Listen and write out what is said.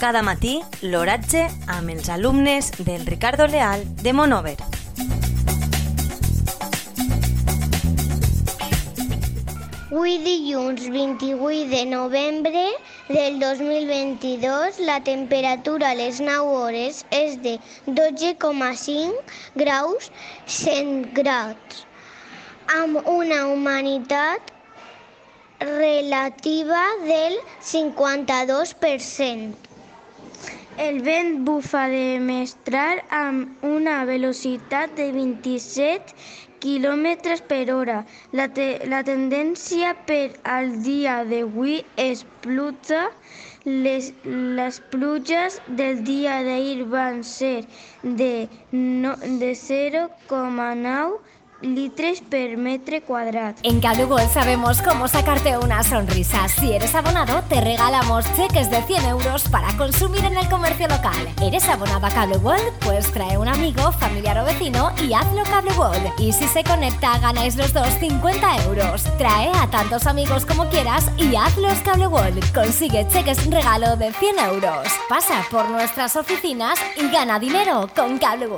cada matí l'oratge amb els alumnes del Ricardo Leal de Monover. Avui dilluns 28 de novembre del 2022 la temperatura a les 9 hores és de 12,5 graus centgrats amb una humanitat relativa del 52%. El vent bufa de mestral amb una velocitat de 27 km per hora. La, te la tendència per al dia d'avui és pluja. Les, les pluges del dia d'ahir van ser de, no, de 0,9 litros per metro cuadrado. En Cable sabemos cómo sacarte una sonrisa. Si eres abonado, te regalamos cheques de 100 euros para consumir en el comercio local. ¿Eres abonado a Cable Pues trae un amigo, familiar o vecino y hazlo Cable Y si se conecta, ganáis los dos 50 euros. Trae a tantos amigos como quieras y hazlos Cable Consigue cheques regalo de 100 euros. Pasa por nuestras oficinas y gana dinero con Cable